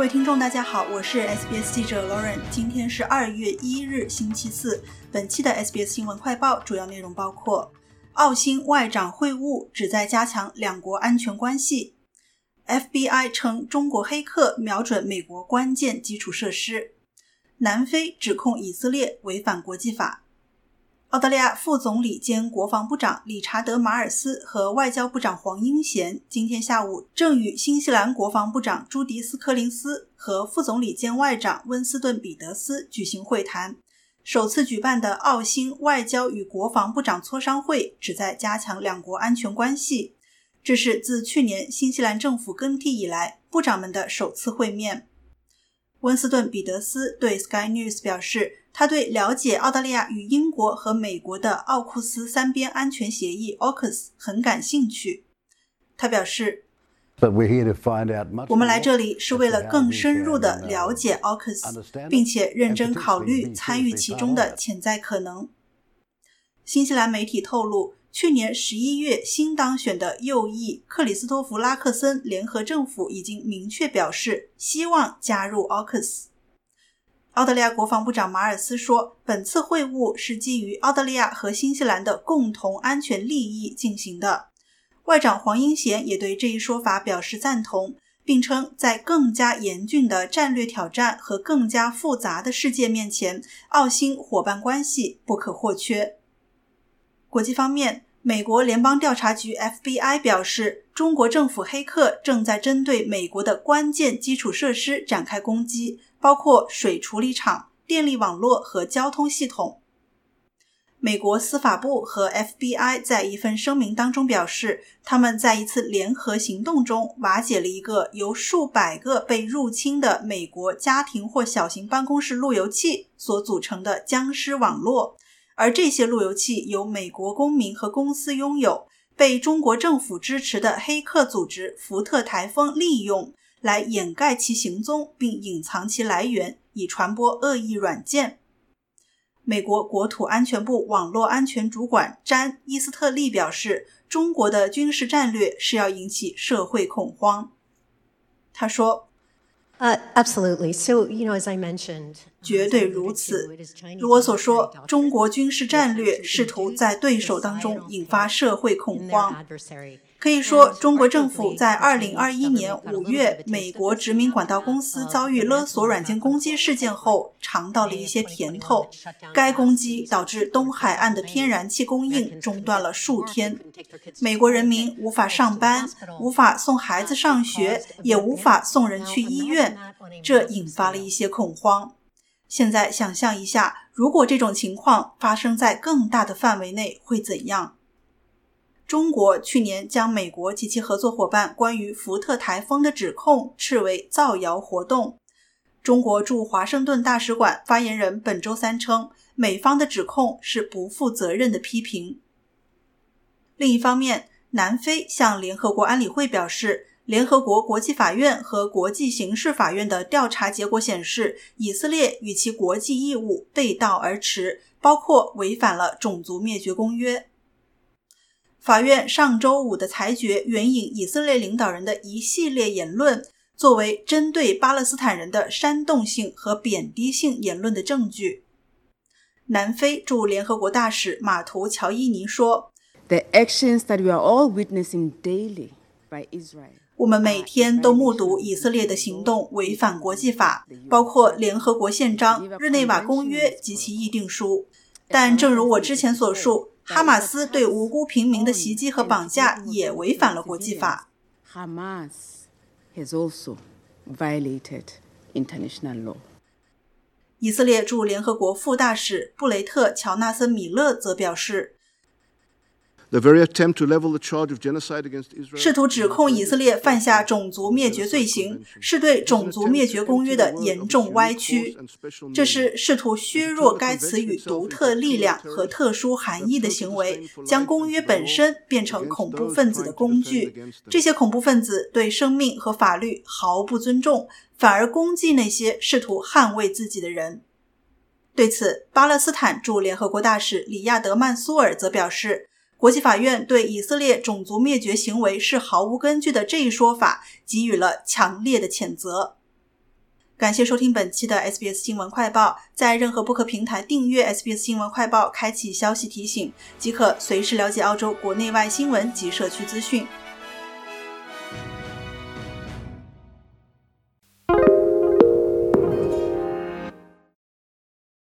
各位听众，大家好，我是 SBS 记者 Lauren。今天是二月一日，星期四。本期的 SBS 新闻快报主要内容包括：澳新外长会晤旨在加强两国安全关系；FBI 称中国黑客瞄准美国关键基础设施；南非指控以色列违反国际法。澳大利亚副总理兼国防部长理查德·马尔斯和外交部长黄英贤今天下午正与新西兰国防部长朱迪斯·柯林斯和副总理兼外长温斯顿·彼得斯举行会谈。首次举办的澳新外交与国防部长磋商会旨在加强两国安全关系。这是自去年新西兰政府更替以来部长们的首次会面。温斯顿·彼得斯对 Sky News 表示。他对了解澳大利亚与英国和美国的奥库斯三边安全协议 （AUKUS） 很感兴趣。他表示：“我们来这里是为了更深入地了解 AUKUS，并且认真考虑参与其中的潜在可能。”新西兰媒体透露，去年十一月新当选的右翼克里斯托弗·拉克森联合政府已经明确表示希望加入 AUKUS。澳大利亚国防部长马尔斯说：“本次会晤是基于澳大利亚和新西兰的共同安全利益进行的。”外长黄英贤也对这一说法表示赞同，并称在更加严峻的战略挑战和更加复杂的世界面前，澳新伙伴关系不可或缺。国际方面，美国联邦调查局 FBI 表示，中国政府黑客正在针对美国的关键基础设施展开攻击。包括水处理厂、电力网络和交通系统。美国司法部和 FBI 在一份声明当中表示，他们在一次联合行动中瓦解了一个由数百个被入侵的美国家庭或小型办公室路由器所组成的僵尸网络，而这些路由器由美国公民和公司拥有，被中国政府支持的黑客组织“福特台风”利用。来掩盖其行踪，并隐藏其来源，以传播恶意软件。美国国土安全部网络安全主管詹·伊斯特利表示：“中国的军事战略是要引起社会恐慌。”他说：“呃，absolutely. So you know, as I mentioned，绝对如此。如我所说，中国军事战略试图在对手当中引发社会恐慌。”可以说，中国政府在2021年5月美国殖民管道公司遭遇勒索软件攻击事件后，尝到了一些甜头。该攻击导致东海岸的天然气供应中断了数天，美国人民无法上班，无法送孩子上学，也无法送人去医院，这引发了一些恐慌。现在想象一下，如果这种情况发生在更大的范围内，会怎样？中国去年将美国及其合作伙伴关于福特台风的指控斥为造谣活动。中国驻华盛顿大使馆发言人本周三称，美方的指控是不负责任的批评。另一方面，南非向联合国安理会表示，联合国国际法院和国际刑事法院的调查结果显示，以色列与其国际义务背道而驰，包括违反了种族灭绝公约。法院上周五的裁决援引以色列领导人的一系列言论，作为针对巴勒斯坦人的煽动性和贬低性言论的证据。南非驻联合国大使马图乔伊尼说：“The actions that we are all witnessing daily by Israel，我们每天都目睹以色列的行动违反国际法，包括联合国宪章、日内瓦公约及其议定书。但正如我之前所述。”哈马斯对无辜平民的袭击和绑架也违反了国际法。Hamas has also violated international law。以色列驻联合国副大使布雷特·乔纳森·米勒则表示。试图指控以色列犯下种族灭绝罪行，是对种族灭绝公约的严重歪曲。这是试图削弱该词语独特力量和特殊含义的行为，将公约本身变成恐怖分子的工具。这些恐怖分子对生命和法律毫不尊重，反而攻击那些试图捍卫自己的人。对此，巴勒斯坦驻联合国大使里亚德·曼苏尔则表示。国际法院对以色列种族灭绝行为是毫无根据的这一说法给予了强烈的谴责。感谢收听本期的 SBS 新闻快报，在任何播客平台订阅 SBS 新闻快报，开启消息提醒，即可随时了解澳洲国内外新闻及社区资讯。